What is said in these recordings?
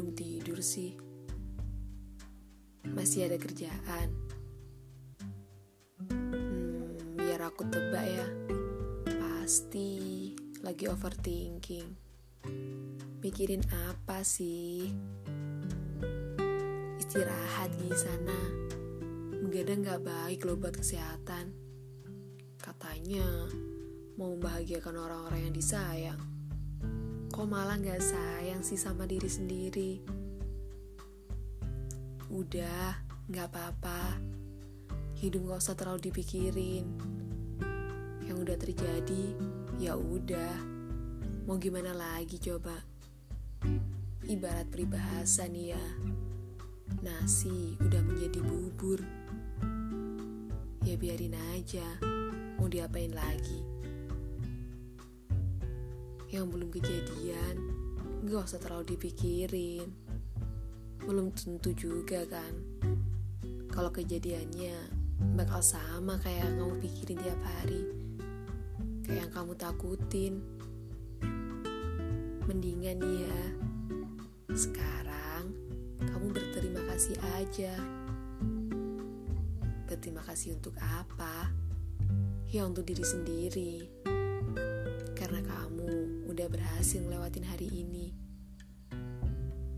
belum tidur sih. Masih ada kerjaan. Hmm, biar aku tebak ya. Pasti lagi overthinking. Mikirin apa sih? Istirahat di sana. Begadang gak baik loh buat kesehatan. Katanya mau membahagiakan orang-orang yang disayang. Kok malah gak sayang sih sama diri sendiri? Udah, gak apa-apa. Hidup gak usah terlalu dipikirin. Yang udah terjadi, ya udah. Mau gimana lagi coba? Ibarat peribahasa nih ya. Nasi udah menjadi bubur. Ya biarin aja. Mau diapain lagi? Yang belum kejadian, gak usah terlalu dipikirin. Belum tentu juga kan. Kalau kejadiannya bakal sama kayak yang kamu pikirin tiap hari. Kayak yang kamu takutin. Mendingan nih ya sekarang kamu berterima kasih aja. Berterima kasih untuk apa? Ya untuk diri sendiri udah berhasil ngelewatin hari ini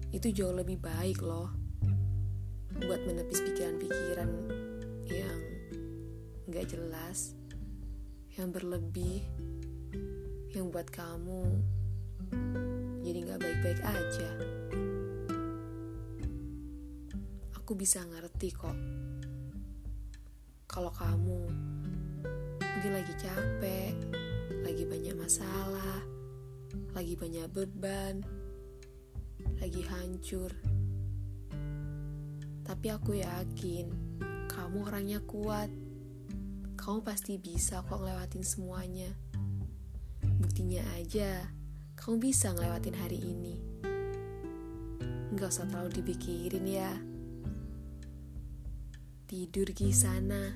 itu jauh lebih baik loh buat menepis pikiran-pikiran yang gak jelas, yang berlebih, yang buat kamu jadi gak baik-baik aja. Aku bisa ngerti kok kalau kamu mungkin lagi capek, lagi banyak beban, lagi hancur. Tapi aku yakin kamu orangnya kuat. Kamu pasti bisa kok ngelewatin semuanya. Buktinya aja, kamu bisa ngelewatin hari ini. Gak usah terlalu dipikirin ya. Tidur di sana.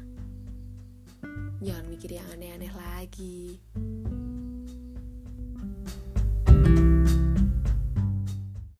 Jangan mikir yang aneh-aneh lagi.